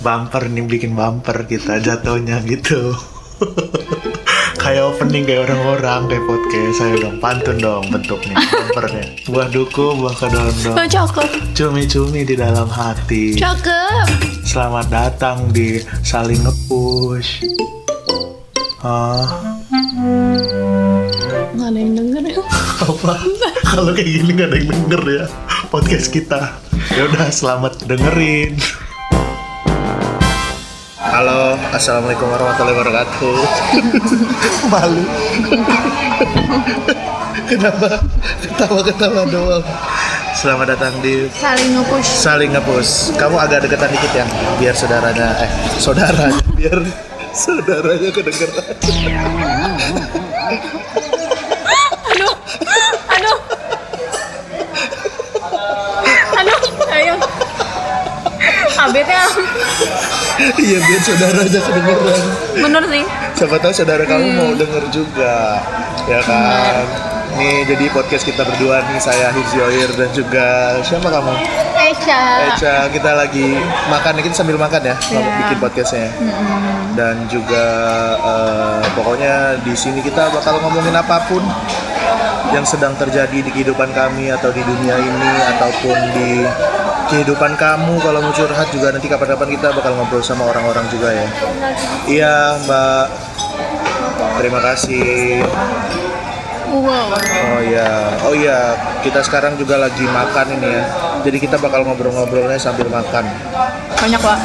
bumper nih bikin bumper kita jatuhnya gitu. Kayak opening kayak orang-orang kayak podcast. Saya dong pantun dong bentuknya bumpernya buah duku buah kedondong Oh, cakep. cumi-cumi di dalam hati. Cakep. selamat datang di saling ngepush. Ah Nggak ada yang denger ya. apa? Kalau kayak gini nggak ada yang denger ya podcast kita. Ya udah selamat dengerin halo assalamualaikum warahmatullahi wabarakatuh malu kenapa ketawa ketawa doang selamat datang di Saling nge-push. saling ngepus kamu agak deketan dikit ya biar saudaranya eh saudaranya biar saudaranya kedengeran Aduh. Aduh. Aduh. Ayo. Abetnya iya biar saudaranya kedengeran bener sih. Siapa tahu saudara kamu mau denger juga, ya kan? Nih jadi podcast kita berdua nih saya Hizyoir dan juga siapa kamu? Echa. Echa kita lagi makan kita sambil makan ya, Iya. bikin podcastnya. Dan juga eh, pokoknya di sini kita bakal ngomongin apa pun yang sedang terjadi di kehidupan kami atau di dunia ini ataupun di kehidupan kamu kalau mau curhat juga nanti kapan-kapan kita bakal ngobrol sama orang-orang juga ya. Iya Mbak, terima kasih. Wow. Oh iya, oh iya, kita sekarang juga lagi makan ini ya. Jadi kita bakal ngobrol-ngobrolnya sambil makan. Banyak pak.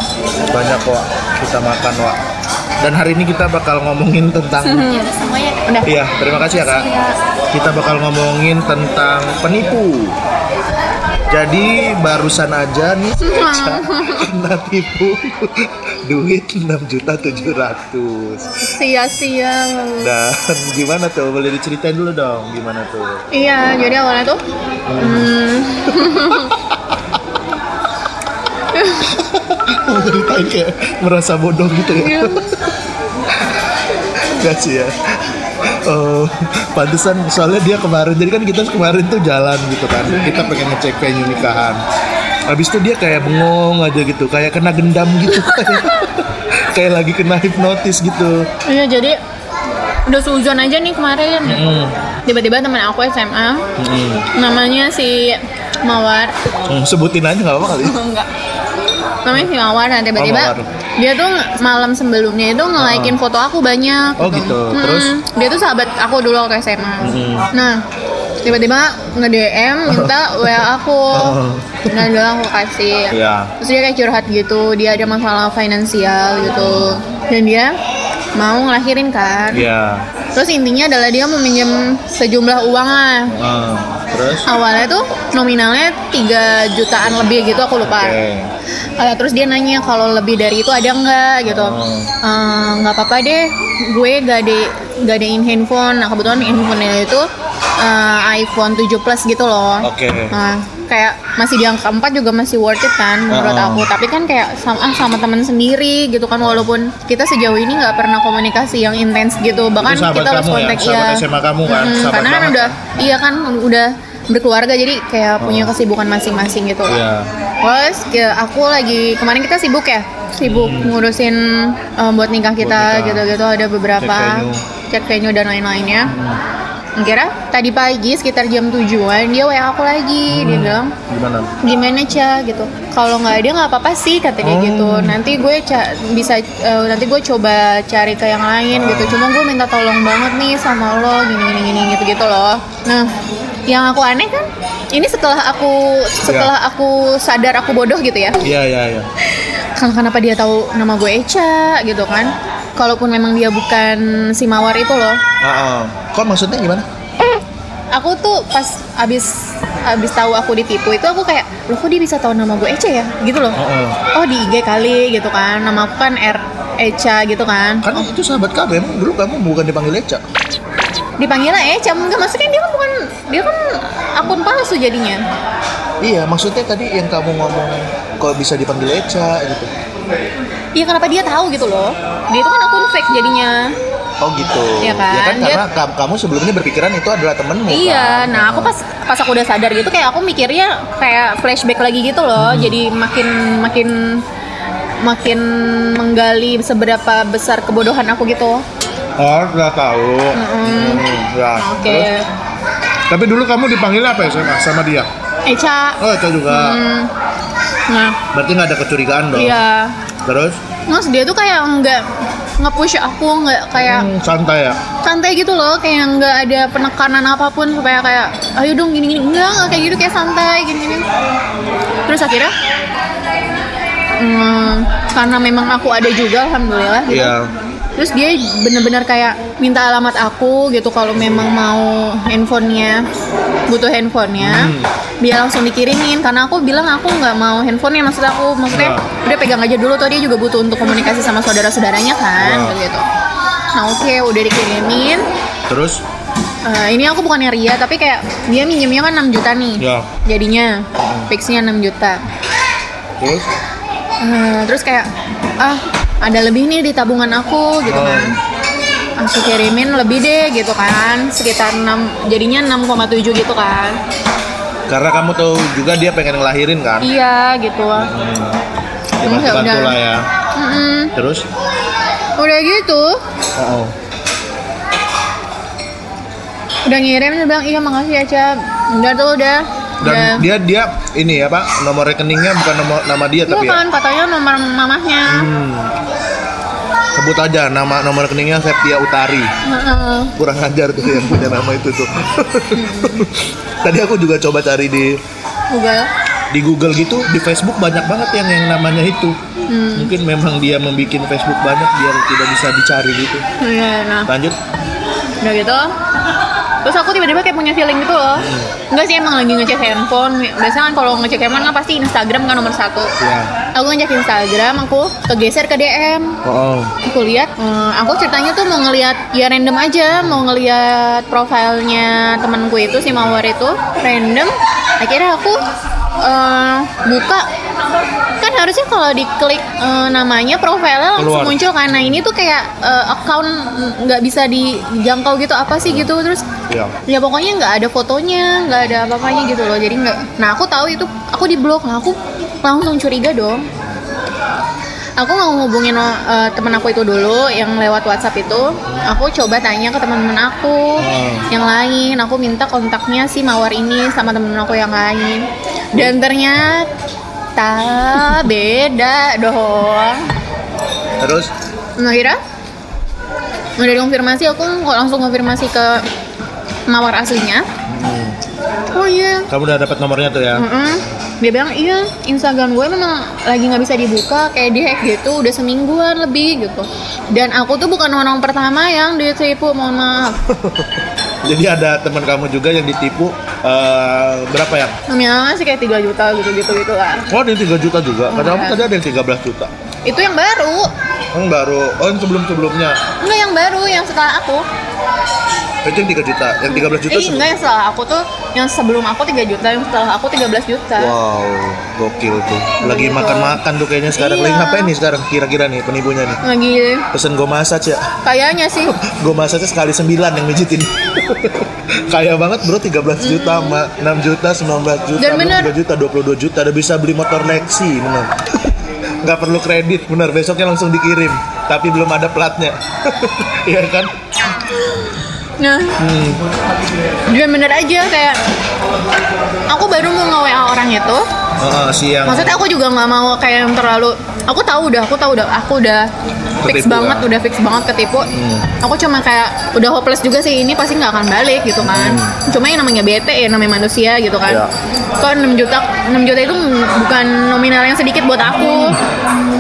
Banyak kok kita makan Wak. Dan hari ini kita bakal ngomongin tentang Semuanya. Udah. Iya, terima kasih ya kak. Kita bakal ngomongin tentang penipu. Jadi barusan aja nih Eca kena tipu duit 6 juta 700 Sia-sia. Dan gimana tuh? Boleh diceritain dulu dong gimana tuh? Iya, jadi awalnya tuh hmm, Mau ceritain kayak merasa bodoh gitu ya? iya. Gak sih ya? Oh, pantesan soalnya dia kemarin jadi kan kita kemarin tuh jalan gitu kan kita pengen ngecek venue nikahan habis itu dia kayak bengong aja gitu kayak kena gendam gitu kayak, kayak lagi kena hipnotis gitu Iya, jadi udah suzon aja nih kemarin. Hmm, Tiba-tiba teman aku SMA, hmm. namanya si Mawar. Hmm, sebutin aja nggak apa kali Enggak. Namanya si Mawar dan tiba-tiba Oh, dia tuh malam sebelumnya itu nge-likein foto aku banyak. Oh, gitu. Terus? Dia tuh sahabat aku dulu waktu SMA. Mm. Nah, tiba-tiba nge-DM minta WA aku. Oh. Nah, dulu aku kasih. Iya. Terus dia kayak curhat gitu, dia ada masalah finansial gitu. Dan dia mau ngelahirin kan. Iya. Terus intinya adalah dia mau minjem sejumlah uang lah. Ah, terus Awalnya tuh nominalnya 3 jutaan lebih gitu aku lupa. oke Eh, terus dia nanya kalau lebih dari itu ada nggak gitu. Oh. Eh, nggak apa-apa deh, gue gade gadein handphone. Nah kebetulan handphonenya itu eh, iPhone 7 Plus gitu loh. oke Nah, kayak masih di angka 4 juga masih worth it kan menurut Uh-uh. aku. Tapi kan kayak sama ah, sama teman sendiri gitu kan walaupun kita sejauh ini nggak pernah komunikasi yang intens gitu. Bahkan kita harus kamu ya? kontak Sahabat ya. SMA kamu kan? Sahabat karena kan udah iya kan udah berkeluarga jadi kayak punya kesibukan masing-masing gitu kan. Iya. Terus ke- aku lagi kemarin kita sibuk ya, sibuk ngurusin um, buat nikah kita Hmm. gitu-gitu ada beberapa Cek venue. cek venue dan lain-lainnya. Kira tadi pagi sekitar jam tujuan dia WA aku lagi, dia Hmm. bilang gimana gimana Ca gitu. Kalau nggak ada nggak apa-apa sih kata dia Oh. gitu. Nanti gue ca- bisa eh, nanti gue coba cari ke yang lain gitu. Cuma gue minta tolong banget nih sama lo gini gini gini gitu gitu loh. Nah, yang aku aneh kan ini setelah aku setelah aku sadar aku bodoh gitu ya. iya iya iya Kan kenapa dia tahu nama gue Echa gitu kan? Kalaupun memang dia bukan si Mawar itu loh. Ah, ah. Kok maksudnya gimana Aku tuh pas abis abis tahu aku ditipu itu aku kayak loh kok dia bisa tahu nama gue Echa ya gitu loh. Oh, oh. Oh di IG kali gitu kan. Nama aku kan R Echa gitu kan. kan itu sahabat kamu emang dulu kamu bukan dipanggil Eca Dipanggilnya Echa enggak maksudnya dia kan bukan dia kan akun palsu jadinya. iya maksudnya tadi yang kamu ngomong kok bisa dipanggil Eca gitu Iya kenapa dia tahu gitu loh. Dia itu kan akun fake jadinya. Oh gitu. Iya kan? Ya kan karena ka- kamu sebelumnya berpikiran itu adalah temenmu. Iya, kan? nah aku pas pas aku udah sadar gitu kayak aku mikirnya kayak flashback lagi gitu loh. Hmm. Jadi makin makin makin menggali seberapa besar kebodohan aku gitu. Oh, udah tahu. Hmm, ya. Oke. Terus? Tapi dulu kamu dipanggil apa ya sama, sama dia? Eca. Oh, itu juga. Hmm. Nah, Berarti nggak ada kecurigaan dong. iya. Terus Mas dia tuh kayak nggak nge-push aku nggak kayak hmm, santai ya. santai gitu loh kayak nggak ada penekanan apa pun supaya kayak ayo dong gini gini enggak nggak kayak gitu kayak santai gini gini terus akhirnya hmm, karena memang aku ada juga alhamdulillah gitu Iya. Terus dia bener-bener kayak minta alamat aku gitu kalau memang mau handphonenya butuh handphonenya. Hmm. dia langsung dikirimin karena aku bilang aku nggak mau handphonenya maksud aku. Maksudnya Nah. udah pegang aja dulu tuh dia juga butuh untuk komunikasi sama saudara-saudaranya kan Nah. gitu. Nah oke udah dikirimin. Terus? Eh, ini aku bukannya ria tapi kayak dia minjemnya kan 6 juta nih. Ya. jadinya fixnya 6 juta. Terus? Eh, terus kayak ah ada lebih nih di tabungan aku gitu Oh. kan aku kirimin lebih deh gitu kan sekitar 6 jadinya 6,7 gitu kan karena kamu tahu juga dia pengen ngelahirin kan. iya gitu Hmm. Ya, ya bantu udah. lah ya. Mm-mm. Terus udah gitu oh, udah ngirim dia bilang iya makasih ya Cap udah tuh udah dan udah dia dia ini ya pak nomor rekeningnya bukan nomor nama dia tapi ya. bukan katanya nomor mamahnya Hmm. Sebut aja nama nomor rekeningnya Septia Utari. Heeh. Kurang ajar tuh yang punya nama itu tuh. Tadi aku juga coba cari di Google di Google gitu, di Facebook banyak banget yang yang namanya itu. Hmm. Mungkin memang dia membuat Facebook banyak biar tidak bisa dicari gitu. Iya, nah Lanjut. udah gitu terus aku tiba-tiba kayak punya feeling gitu loh. Enggak sih emang lagi ngecek handphone. Biasanya kan kalau ngecek handphone kan pasti Instagram kan nomor satu. Ya. aku ngecek Instagram aku kegeser ke DM Oh, oh. aku lihat eh, aku ceritanya tuh mau ngelihat ya random aja mau ngelihat profilnya temanku itu si Mawar itu random. Akhirnya aku eh, buka harusnya kalau diklik eh, namanya profilnya langsung Keluar. muncul karena ini tuh kayak eh, account nggak bisa dijangkau gitu apa sih gitu terus Ya. ya pokoknya nggak ada fotonya nggak ada apa-apanya gitu loh jadi nggak nah aku tahu itu aku di blok nah aku langsung curiga dong aku nggak ngubungin uh, temen aku itu dulu yang lewat WhatsApp itu aku coba tanya ke teman-teman aku Hmm. yang lain aku minta kontaknya si mawar ini sama temen aku yang lain dan ternyata beda dong Terus nah kira udah dikonfirmasi aku langsung konfirmasi ke mawar aslinya hmm, oh iya kamu udah dapat nomornya tuh ya? Mm-mm. Dia bilang iya Instagram gue memang lagi nggak bisa dibuka kayak di hack gitu udah semingguan lebih gitu. Dan aku tuh bukan orang pertama yang ditipu mohon maaf. Jadi ada teman kamu juga yang ditipu eh, berapa ya? Nominalnya sih kayak 3 juta gitu gitu gitu lah. Oh, ada yang 3 juta juga. Kata kamu Iya. tadi ada yang 13 juta. Itu yang baru. Yang baru. Oh, yang sebelum-sebelumnya. Enggak yang baru yang setelah aku. Itu yang 3 juta. Yang 13 juta Eh enggak yang setelah aku tuh yang sebelum aku 3 juta yang setelah aku 13 juta. Wow, gokil tuh. Lagi makan-makan tuh kayaknya sekarang. Lagi Iya. ngapain nih sekarang kira-kira nih penipunya nih? Lagi Pesen go massage ya. kayaknya sih. Go massage sekali 9 yang mijitin. Kaya banget bro 13 juta sama 6 juta 19 juta Dan bener. 3 juta 22 juta udah bisa beli motor Lexi bener nggak perlu kredit bener besoknya langsung dikirim tapi belum ada platnya iya kan Nah, hmm. dia bener aja kayak aku baru mau nge-WA orang itu Heeh, si yang Maksudnya aku juga nggak mau kayak yang terlalu aku tahu udah aku tahu udah aku udah fix Ketipu, banget udah fix banget ketipu. Aku cuma kayak udah hopeless juga sih ini pasti nggak akan balik gitu kan. Cuma yang namanya bete ya namanya manusia gitu kan. Ya. kok 6 juta 6 juta itu bukan nominal yang sedikit buat aku.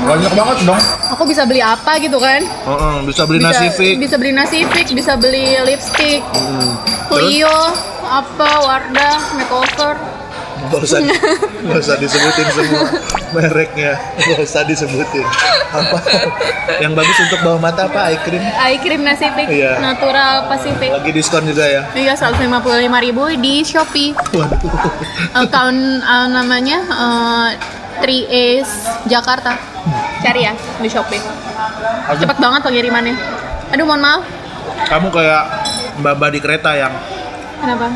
Banyak banget dong. Aku bisa beli apa gitu kan? Heeh, bisa beli bisa, nasi fix bisa beli nasi fix bisa beli lipstick Hmm. Clio apa Wardah makeover nggak usah nggak usah disebutin semua mereknya nggak usah disebutin apa yang bagus untuk bawah mata apa eye cream eye cream nasi fix Iya. natural Pacific lagi diskon juga ya Iya, 155.000 di Shopee. waduh Account uh, namanya uh, 3Ace Jakarta. Cari ya di Shopee. Cepet banget pengirimannya. Aduh, mohon maaf. kamu kayak mbak-mbak di kereta yang Kenapa?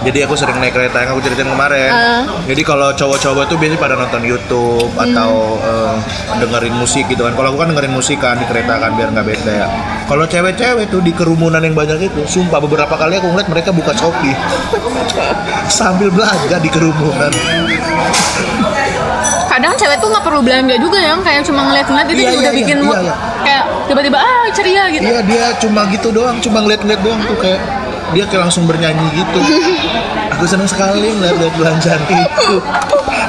Jadi aku sering naik kereta yang aku ceritain kemarin. Ah. Jadi kalau cowok-cowok tuh biasanya pada nonton YouTube atau eh, dengerin musik gitu kan. Kalau aku kan dengerin musik kan di kereta kan biar nggak bete ya. Kalau cewek-cewek tuh di kerumunan yang banyak itu, sumpah beberapa kali aku ngeliat mereka buka Shopee sambil belanja di kerumunan. kadang cewek tuh nggak perlu belanja juga ya kayak cuma ngeliat-ngeliat itu Iya, juga iya, udah iya, bikin iya, mood iya. kayak tiba-tiba ah ceria gitu Iya dia cuma gitu doang, cuma ngeliat-ngeliat doang tuh kayak dia kayak langsung bernyanyi gitu. Aku senang sekali ngeliat-liat belanjaan itu.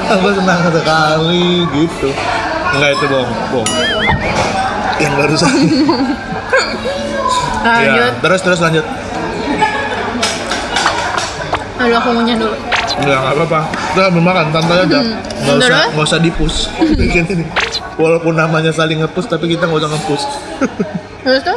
Aku senang sekali gitu. Enggak itu bohong, bohong. Yang barusan. nah, ya, lanjut terus terus lanjut. aduh aku ngunyah dulu Enggak, nggak apa-apa. Ambil makan, santai aja. Nggak usah, Terus? nggak usah dipus. Bikin ini. Walaupun namanya saling ngepus, tapi kita nggak usah ngepus. terus tuh.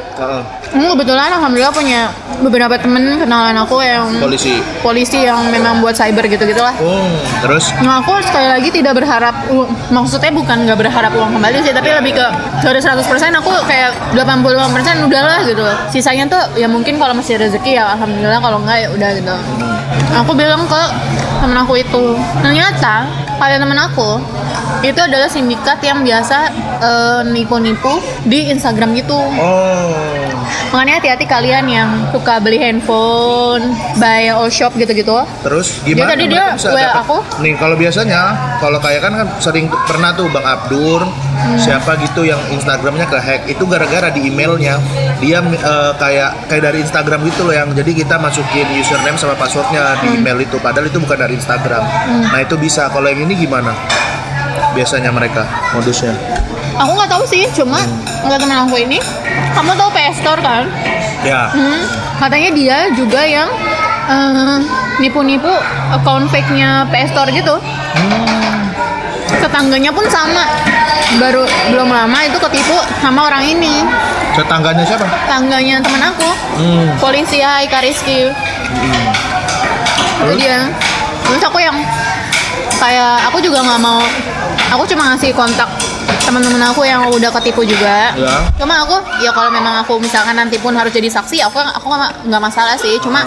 Hmm, kebetulan alhamdulillah punya beberapa temen kenalan aku yang Polisi. polisi yang memang buat cyber gitu gitulah Oh, terus? Nah, aku sekali lagi tidak berharap maksudnya bukan nggak berharap uang kembali sih, tapi lebih ke dari 100% aku kayak 85% udahlah gitu. Sisanya tuh ya mungkin kalau masih rezeki ya alhamdulillah kalau enggak ya udah gitu. Aku bilang ke temen aku itu, ternyata kayak temen aku itu adalah sindikat yang biasa eh, nipu-nipu di Instagram gitu. Oh. Makanya hati-hati kalian yang suka beli handphone, buy all shop gitu-gitu. Terus gimana? tadi dia dapat? aku. Nih kalau biasanya kalau kayak kan kan sering pernah tuh Bang Abdur. Siapa gitu yang Instagramnya ke hack itu gara-gara di emailnya dia eh, kayak kayak dari Instagram gitu loh yang jadi kita masukin username sama passwordnya di Hmm. email itu padahal itu bukan dari Instagram. Nah itu bisa. Kalau yang ini gimana? Biasanya mereka modusnya. Aku nggak tahu sih, cuma nggak temen aku ini. Kamu tahu PS Store kan? Ya. Hmm, katanya dia juga yang eh, nipu-nipu account fake-nya PS Store gitu. Tetangganya pun sama. Baru belum lama itu ketipu sama orang ini. Tetangganya siapa? Tangganya temen aku. Hmm. Polisi Hai Kariski. Itu dia. Terus aku yang kayak aku juga nggak mau. Aku cuma ngasih kontak teman-teman aku yang udah ketipu juga. Ya. Cuma aku ya kalau memang aku misalkan nanti pun harus jadi saksi, aku aku nggak masalah sih. Cuma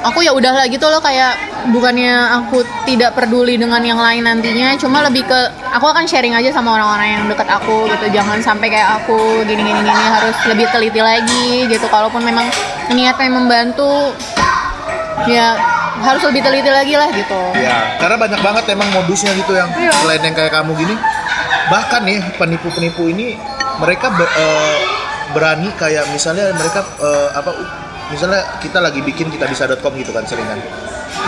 aku ya udahlah gitu loh kayak bukannya aku tidak peduli dengan yang lain nantinya. Cuma lebih ke aku akan sharing aja sama orang-orang yang dekat aku gitu. Jangan sampai kayak aku gini gini gini harus lebih teliti lagi gitu. Kalaupun memang niatnya membantu ya harus lebih teliti lagi lah gitu. Ya, karena banyak banget emang modusnya gitu yang Iya. selain yang kayak kamu gini. Bahkan nih penipu-penipu ini mereka be- eh, berani kayak misalnya mereka eh, apa misalnya kita lagi bikin kita bisa.com gitu kan sering kan.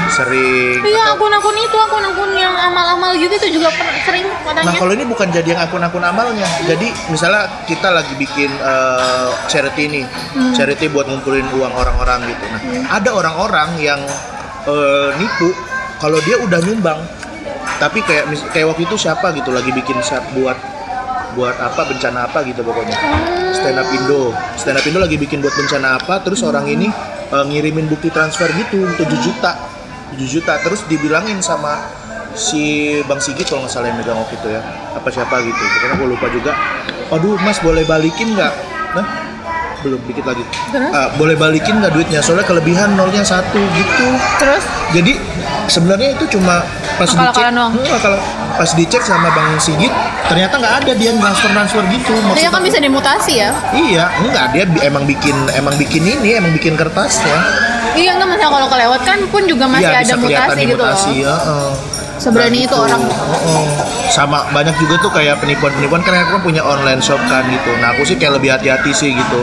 Sering Iya akun-akun itu akun-akun yang amal-amal gitu itu juga sering Nah katanya. kalau ini bukan jadi yang akun-akun amalnya. Jadi misalnya kita lagi bikin eh, charity ini, Hmm. charity buat ngumpulin uang orang-orang gitu. Nah ada orang-orang yang eh, nipu kalau dia udah nyumbang, tapi kayak kayak waktu itu siapa gitu lagi bikin set buat buat apa bencana apa gitu pokoknya. Stand up Indo, stand up Indo lagi bikin buat bencana apa, terus orang ini eh, ngirimin bukti transfer gitu 7 juta, 7 juta, terus dibilangin sama si Bang Sigit kalau nggak salah yang megang waktu itu ya. Apa siapa gitu. Pokoknya gue lupa juga. Aduh mas boleh balikin nggak? Nah belum dikit lagi? Ah, boleh balikin nggak duitnya? Soalnya kelebihan nolnya satu gitu. Terus? Jadi sebenarnya itu cuma pas dicek Akal-akalan doang. Hmm, akal- pas dicek sama Bang Sigit ternyata nggak ada. Dia transfer transfer gitu dia Maksud kan bisa dimutasi ya. iya enggak. Dia emang bikin emang bikin ini emang bikin kertasnya Iya nggak masalah kalau kelewat kan pun juga masih iya ada mutasi gitu loh. mutasi ya eh. Seberani itu orang. Heeh. sama banyak juga tuh kayak penipuan-penipuan karena aku kan punya online shop kan gitu nah aku sih kayak lebih hati-hati sih gitu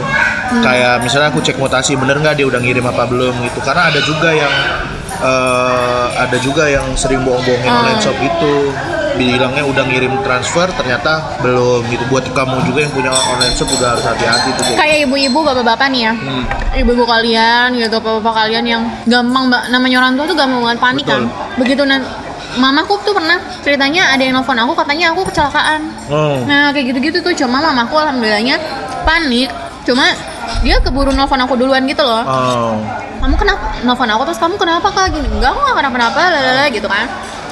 Hmm. kayak misalnya aku cek mutasi bener nggak dia udah ngirim apa belum gitu karena ada juga yang eh, ada juga yang sering bohong-bohongin Hmm. online shop gitu bilangnya udah ngirim transfer ternyata belum gitu buat kamu juga yang punya online shop udah harus hati-hati tuh kayak Kayak ibu-ibu bapak-bapak nih ya. Hmm. Ibu-ibu kalian gitu, bapak-bapak kalian yang gampang mbak namanya orang tua tuh gampang banget panik Betul. kan. Begitu nan mamaku tuh pernah ceritanya ada yang nelfon aku katanya aku kecelakaan. Oh. Nah kayak gitu-gitu tuh cuma mamaku alhamdulillahnya panik. Cuma dia keburu nelfon aku duluan gitu loh. Oh. Kamu kenapa nelfon aku terus kamu kenapa kak gini? Enggak aku nggak kenapa-napa lalala gitu kan.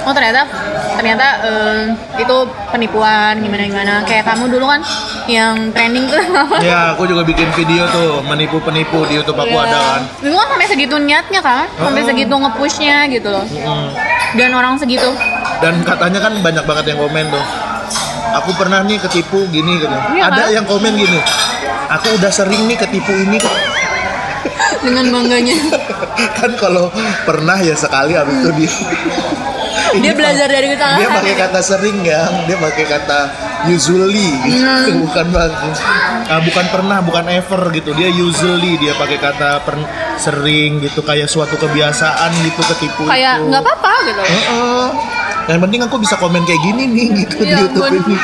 Oh ternyata ternyata eh, itu penipuan gimana gimana kayak kamu dulu kan yang trending tuh Ya, aku juga bikin video tuh menipu penipu di YouTube aku Iya. ada kan. itu kan sampai segitu niatnya kan sampai Oh. segitu ngepushnya gitu loh Mm. dan orang segitu Dan katanya kan banyak banget yang komen tuh. Aku pernah nih ketipu gini gitu. Iya ada kan? yang komen gini. Aku udah sering nih ketipu ini dengan bangganya kan kalau pernah ya sekali habis itu dia dia belajar dari kesalahan dia pakai ya. kata sering ya dia pakai kata usually gitu. Hmm. bukan ah, bukan pernah bukan ever gitu dia usually dia pakai kata per- sering gitu kayak suatu kebiasaan gitu ketipu kayak nggak apa-apa gitu Heeh. yang penting aku bisa komen kayak gini nih gitu di Ya YouTube ini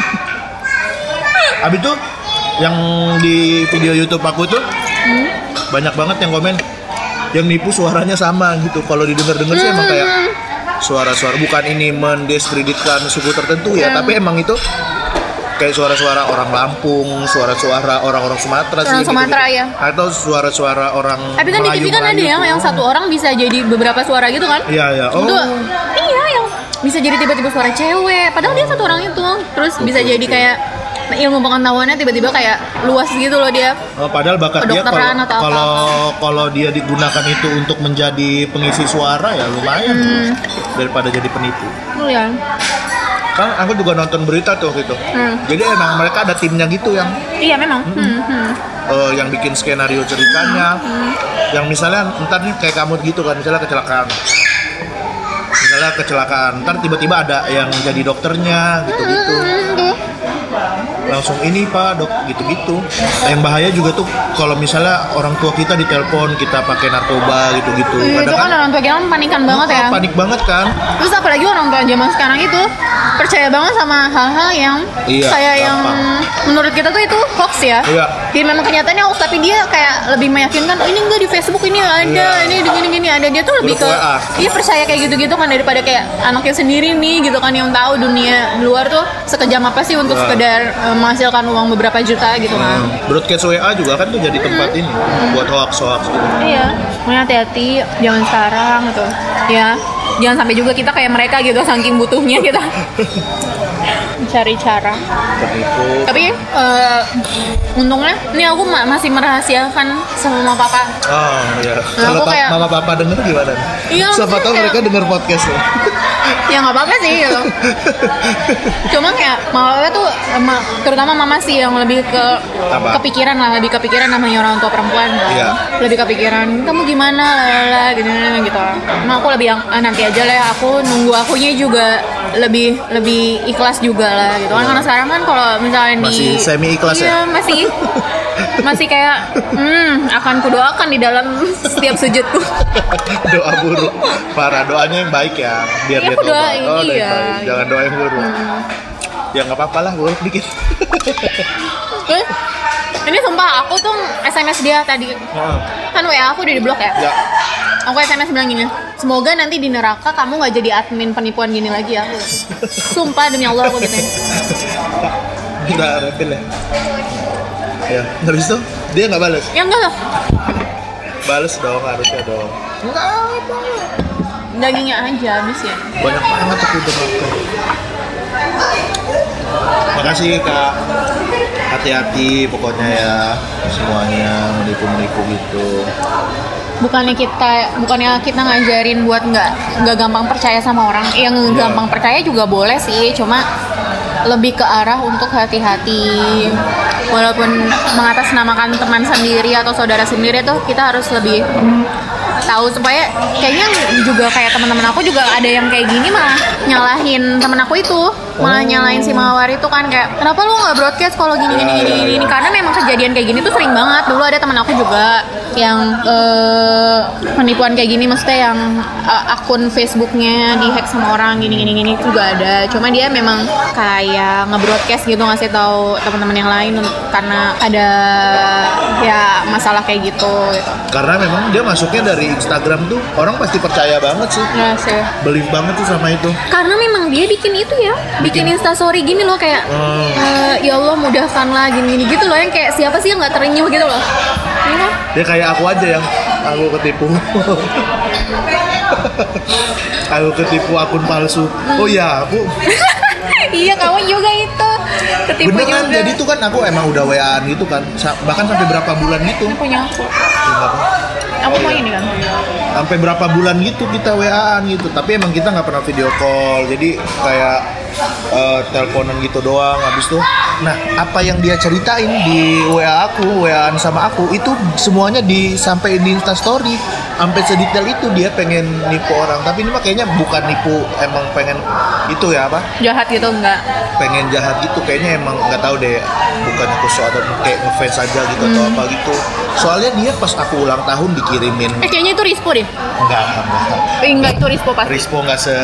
habis itu yang di video YouTube aku tuh Hmm. banyak banget yang komen yang nipu suaranya sama gitu kalau didengar-dengar sih emang kayak Hmm. Suara-suara bukan ini mendiskreditkan suku tertentu ya Hmm. tapi emang itu kayak suara-suara orang Lampung, suara-suara orang-orang Sumatera sih Sumatera, gitu-gitu. ya. atau suara-suara orang tapi kan di TV kan ada yang yang satu orang bisa jadi beberapa suara gitu kan Iya ya. Oh. itu iya yang bisa jadi tiba-tiba suara cewek padahal dia satu orang itu terus bisa jadi oke. kayak ilmu pengetahuannya tiba-tiba kayak luas gitu loh dia Oh, padahal bakat dia kalau kalau kalau dia digunakan itu untuk menjadi pengisi suara ya lumayan Hmm. Daripada jadi penipu. oh ya Kan aku juga nonton berita tuh gitu. Hmm. Jadi emang mereka ada timnya gitu yang iya memang hmm, hmm. eh, yang bikin skenario ceritanya. Yang misalnya ntar nih kayak kamu gitu kan misalnya kecelakaan. Misalnya kecelakaan, ntar tiba-tiba ada yang jadi dokternya gitu-gitu. Hmm, tuh. Langsung ini pak dok gitu-gitu yang bahaya juga tuh kalau misalnya orang tua kita ditelepon kita pakai narkoba gitu-gitu Iya, itu kan orang tua kita kan panikan banget ya Oh, panik banget kan Terus apalagi orang tua zaman sekarang itu percaya banget sama hal-hal yang Iya, kayak yang gampang. menurut kita tuh itu hoax ya. Iya. Dia memang kenyataannya hoax tapi dia kayak lebih meyakinkan oh, ini enggak di Facebook ini ada, Iya. ini gini-gini ada. Dia tuh lebih ke WA. dia percaya kayak gitu-gitu kan daripada kayak anaknya sendiri nih gitu kan yang tahu dunia luar tuh sekejam apa sih untuk Iya. sekedar eh, menghasilkan uang beberapa juta gitu kan. Hmm, broadcast WA juga kan tuh jadi tempat ini buat hoax hoax gitu. Iya, makanya hati-hati jangan sekarang gitu. Ya, jangan sampai juga kita kayak mereka gitu saking butuhnya kita cari cara. Tapi eh, untungnya ini aku ma- masih merahasiakan sama papa. oh iya Nah, kalau aku kayak- mama papa denger gimana Iya, siapa tahu mereka denger podcast lo Ya nggak apa-apa sih gitu. Cuma kayak mama tuh ma- terutama mama sih yang lebih ke Apa? kepikiran lah, lebih kepikiran namanya orang tua perempuan. kan. Iya. Lebih kepikiran kamu gimana lah gitu gitu. Nah aku lebih yang ah, nanti aja lah ya, aku nunggu akunya juga lebih lebih ikhlas juga lah gitu. Kan karena sekarang kan kalau misalnya di Masih semi ikhlas ya? iya, masih. Masih kayak hmm akan kudoakan di dalam setiap sujudku. Doa buruk. Parah doanya yang baik ya biar Iya, dia doain, oh, iya. baik. jangan doa yang buruk ya nggak apa-apa lah buruk dikit. Ini sumpah aku tuh SMS dia tadi. Kan WA aku udah di blok ya? Ya aku SMS bilang gini semoga nanti di neraka kamu nggak jadi admin penipuan gini lagi ya aku sumpah demi Allah aku gitu Udah refill ya. Ya, habis itu dia nggak balas. ya enggak lah Balas dong harusnya dong. Enggak apa. dagingnya aja habis ya Banyak banget aku udah makan. Makasih kak. Hati-hati pokoknya ya semuanya menipu-menipu gitu. Bukannya kita bukannya kita ngajarin buat nggak nggak gampang percaya sama orang yang Iya. gampang percaya juga boleh sih cuma lebih ke arah untuk hati-hati walaupun mengatasnamakan teman sendiri atau saudara sendiri tuh kita harus lebih tahu supaya kayaknya juga kayak teman-teman aku juga ada yang kayak gini malah nyalahin temen aku itu malah Oh. nyalahin si mawar itu kan kayak kenapa lu nggak broadcast kalau gini gini gini gini, ya. gini karena memang kejadian kayak gini tuh sering banget dulu ada teman aku juga yang eh, penipuan kayak gini maksudnya yang eh, akun Facebooknya dihack sama orang gini gini gini juga ada cuma dia memang kayak nge-broadcast gitu ngasih tahu teman-teman yang lain karena ada ya masalah kayak gitu gitu Karena memang dia masuknya dari Instagram tuh orang pasti percaya banget sih. ya sih Believe banget tuh sama itu. karena memang dia bikin itu ya bikin instastory gini loh kayak Oh. eh, ya Allah mudahkanlah gini gini gitu loh yang kayak siapa sih yang nggak terenyuh gitu loh Dia kayak aku aja yang aku ketipu. aku ketipu akun palsu. Oh ya aku iya kamu juga itu. Ketipu beneran juga. jadi tuh kan aku emang udah waan gitu kan. Bahkan sampai berapa bulan gitu. Ini punya aku. Apa. aku mau ini kan sampai berapa bulan gitu kita waan gitu. Tapi emang kita nggak pernah video call. Jadi kayak eh, teleponan gitu doang habis tuh. Nah apa yang dia ceritain di WA aku WA sama aku itu semuanya disampaikan di Instastory sampai sedetail itu dia pengen nipu orang. Tapi ini mah kayaknya bukan nipu emang pengen itu ya apa? Jahat gitu enggak. Pengen jahat gitu kayaknya emang nggak tahu deh. Bukannya kusuk atau kayak ngefans aja gitu atau apa gitu. Soalnya dia pas aku ulang tahun dikirimin. Eh kayaknya itu Rispo deh. Enggak enggak. Eh, enggak itu Rispo pasti. Rispo nggak se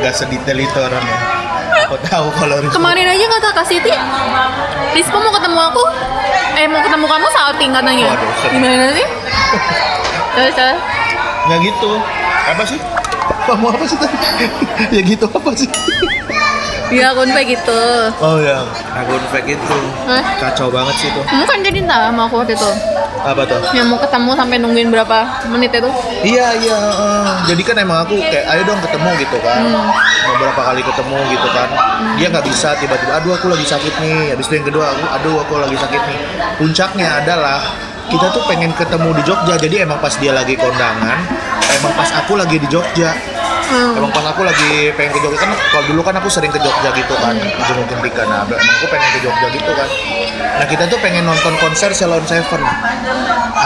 nggak sedetail itu orangnya. Aku tahu kalau Rispo. kemarin aja kata Kak Siti Rispo mau ketemu aku eh mau ketemu kamu salting katanya Waduh, sedih. gimana sih terus terus Nggak gitu. Apa sih? Kamu apa sih tadi? ya gitu apa sih? Iya, akun fake gitu. Oh ya, akun fake itu Hah? kacau banget sih itu. Kamu kan jadi entah sama aku waktu itu. Apa tuh? Yang mau ketemu sampai nungguin berapa menit itu? Iya iya. jadi kan emang aku kayak ayo dong ketemu gitu kan. Mau berapa kali ketemu gitu kan. Dia nggak bisa tiba-tiba. Aduh aku lagi sakit nih. Habis itu yang kedua aku aduh aku lagi sakit nih. Puncaknya adalah kita tuh pengen ketemu di Jogja. Jadi emang pas dia lagi kondangan, emang pas aku lagi di Jogja. Hmm. Emang pas aku lagi pengen ke Jogja kan kalau dulu kan aku sering ke Jogja gitu kan jenguk Tika. Nah emang aku pengen ke Jogja gitu kan. Nah kita tuh pengen nonton konser Salon Seven.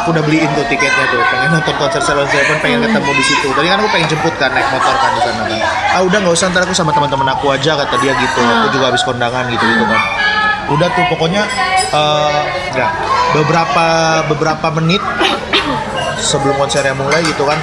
Aku udah beliin tuh tiketnya tuh pengen nonton konser Salon Seven pengen ketemu di situ. Tadi kan aku pengen jemput kan naik motor kan di sana kan. Ah udah nggak usah ntar aku sama teman-teman aku aja kata dia gitu. Aku juga habis kondangan gitu gitu kan. Udah tuh pokoknya eh ya beberapa beberapa menit sebelum konsernya mulai gitu kan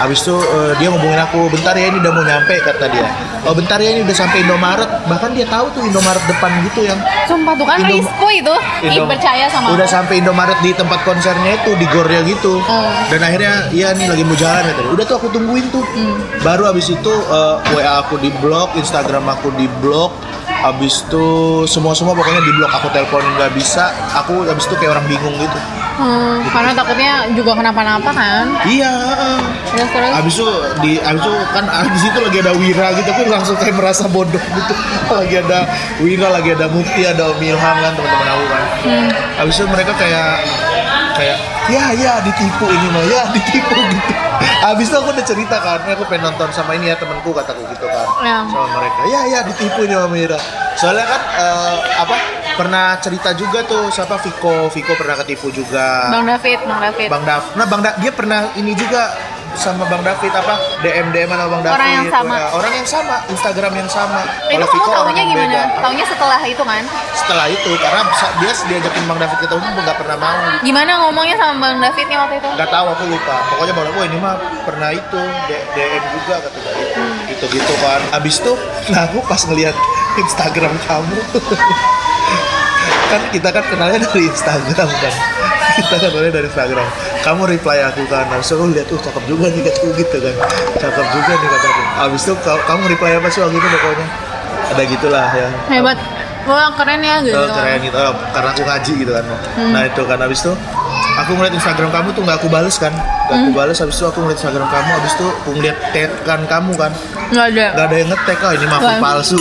Habis itu eh, dia ngomongin aku, bentar ya ini udah mau nyampe kata dia. Oh bentar ya ini udah sampai Indomaret. Bahkan dia tahu tuh Indomaret depan gitu yang Sumpah tuh kan Indom- Rispo itu. Ih, Indom- percaya sama Udah aku. sampai Indomaret di tempat konsernya itu di gornya gitu. Oh. Dan akhirnya iya nih lagi mau jalan ya tadi. Udah tuh aku tungguin tuh. Hmm. Baru habis itu eh, WA aku di blok, Instagram aku di blok. Habis itu semua-semua pokoknya di blok. Aku teleponin nggak bisa. Aku habis itu kayak orang bingung gitu. Hmm, karena takutnya juga kenapa-napa kan. Iya. heeh. Terus terus. Abis itu di abis itu kan di situ lagi ada Wira gitu aku langsung kayak merasa bodoh gitu lagi ada Wira lagi ada Mukti ada Om Ilham kan teman-teman aku kan Hmm. abis itu mereka kayak kayak ya ya ditipu ini mah ya ditipu gitu abis itu aku udah cerita kan aku pengen nonton sama ini ya temanku kataku gitu kan Ya. sama mereka ya ya ditipu ini sama Wira soalnya kan eh, apa pernah cerita juga tuh siapa Viko Viko pernah ketipu juga Bang David, Bang David. Bang Dav, nah Bang Da- dia pernah ini juga sama Bang David apa DM DM sama Bang David Orang yang sama. Nah, orang yang sama Instagram yang sama itu Kalau kamu Viko taunya yang gimana? beda. Taunya setelah itu kan? setelah itu karena dia diajakin Bang David ketemu pun nggak pernah mau Gimana ngomongnya sama Bang Davidnya waktu itu? nggak tahu aku lupa pokoknya Bang David "Wah, ini mah pernah itu DM juga kata dia itu gitu gitu kan abis itu nah aku pas ngeliat Instagram kamu kan kita kan kenalnya dari Instagram kan? Kita kenalnya dari Instagram. Kamu reply aku kan habis itu aku lihat tuh cakep juga nih kataku gitu kan. Cakep juga nih kataku habis itu kamu reply apa sih waktu itu pokoknya? Ada gitulah ya. Hebat. Wah, keren ya gitu. Oh, keren gitu. Oh, karena aku ngaji gitu kan. Nah itu kan. Habis itu aku ngeliat Instagram kamu tuh nggak aku bales kan? Nggak aku bales habis itu aku ngeliat Instagram kamu habis itu aku ngeliat tag kan kamu kan? Enggak ada. nggak ada yang ngetek oh ini mah palsu.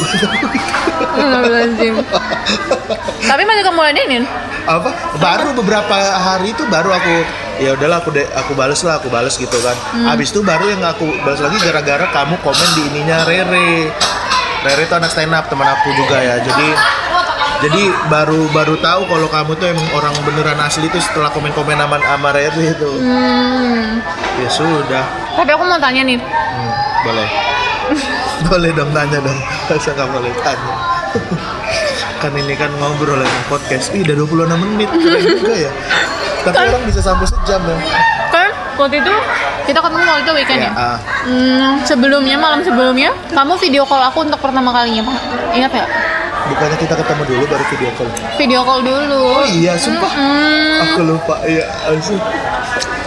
Tapi masih kamu ladenin? apa? Baru beberapa hari itu baru aku ya udahlah aku de, aku bales lah aku bales gitu kan. Habis itu baru yang aku bales lagi gara-gara kamu komen di ininya Rere. Rere itu anak stand up teman aku juga ya. Jadi jadi baru baru tahu kalau kamu tuh emang orang beneran asli itu setelah komen-komen sama sama Rere itu Hmm. ya sudah Tapi aku mau tanya nih. Hmm, boleh boleh dong tanya dong masa nggak boleh tanya kan ini kan ngobrol yang podcast Ih, udah 26 menit keren juga ya tapi Kan- orang bisa sampai sejam ya Kan waktu itu kita ketemu waktu itu weekend ya? ah. Hmm, sebelumnya, malam sebelumnya, kamu video call aku untuk pertama kalinya, Pak. Ingat ya? Bukannya kita ketemu dulu baru video call Video call dulu. oh iya sumpah Hmm, aku lupa iya langsung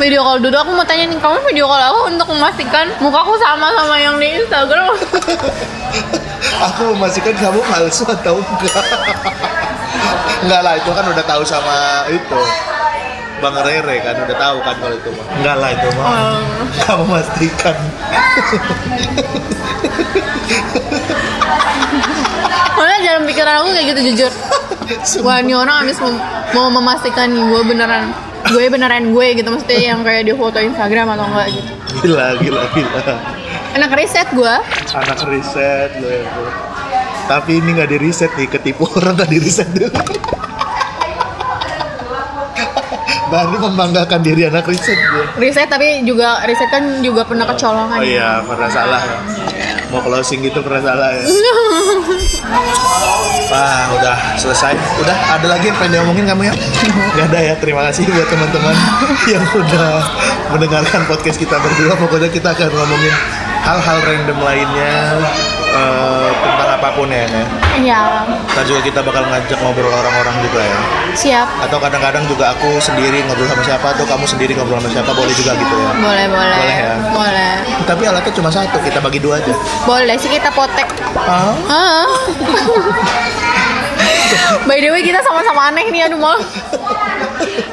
video call dulu. Aku mau tanya nih, kamu video call aku untuk memastikan mukaku sama sama yang di Instagram. aku memastikan kamu palsu atau enggak enggak lah itu kan udah tahu sama itu Bang Rere kan udah tahu kan kalau itu mah. Enggak lah itu mah. Oh. Kamu pastikan. Soalnya dalam pikiran aku kayak gitu jujur. Wah ini orang habis mem- mau memastikan gue beneran gue beneran gue gitu mesti yang kayak di foto Instagram atau enggak gitu. Gila, gila, gila. Enak riset gue. Anak riset lo ya. bro. Tapi ini nggak di riset nih, ketipu orang nggak di riset dulu. Baru membanggakan diri anak riset gue. Riset tapi juga riset kan juga pernah kecolongan. Oh iya, pernah salah ya. Mau closing gitu pernah salah ya. Wah, udah selesai. Udah, ada lagi yang pengen diomongin kamu ya? Gak ada ya. Terima kasih buat teman-teman yang udah mendengarkan podcast kita berdua. Pokoknya kita akan ngomongin hal-hal random lainnya eh, tentang apa pun ya. ya. Iya. Ntar juga kita bakal ngajak ngobrol orang-orang juga ya. Siap. Atau kadang-kadang juga aku sendiri ngobrol sama siapa, atau kamu sendiri ngobrol sama siapa, boleh juga gitu ya. Boleh, boleh. Boleh ya? Boleh. Tapi alatnya cuma satu, kita bagi dua aja. Boleh sih kita potek. Ah? Ah. By the way kita sama-sama aneh nih aduh mal.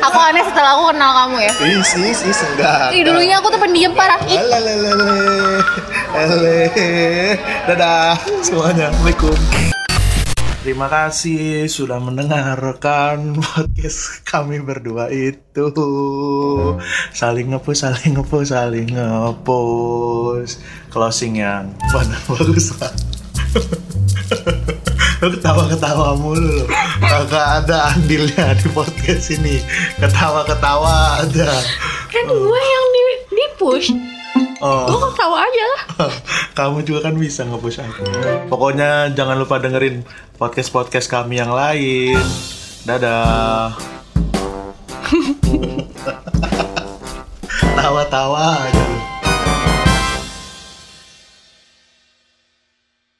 Aku aneh setelah aku kenal kamu ya. Is, is, is, enggak. Ih dulunya aku tuh pendiam parah. Ih, Alalele, ele, dadah semuanya, assalamualaikum. Terima kasih sudah mendengarkan podcast kami berdua itu saling ngepost, saling ngepost, saling ngepost. Closing yang mana bagus. Lu ketawa-ketawa mulu lo. Kagak ada andilnya di podcast ini. Ketawa-ketawa ada. kan gue yang di, di push. Oh. Gue tahu aja lah. Kamu juga kan bisa nge-push aku. Pokoknya jangan lupa dengerin podcast-podcast kami yang lain. Dadah. Tawa-tawa aja.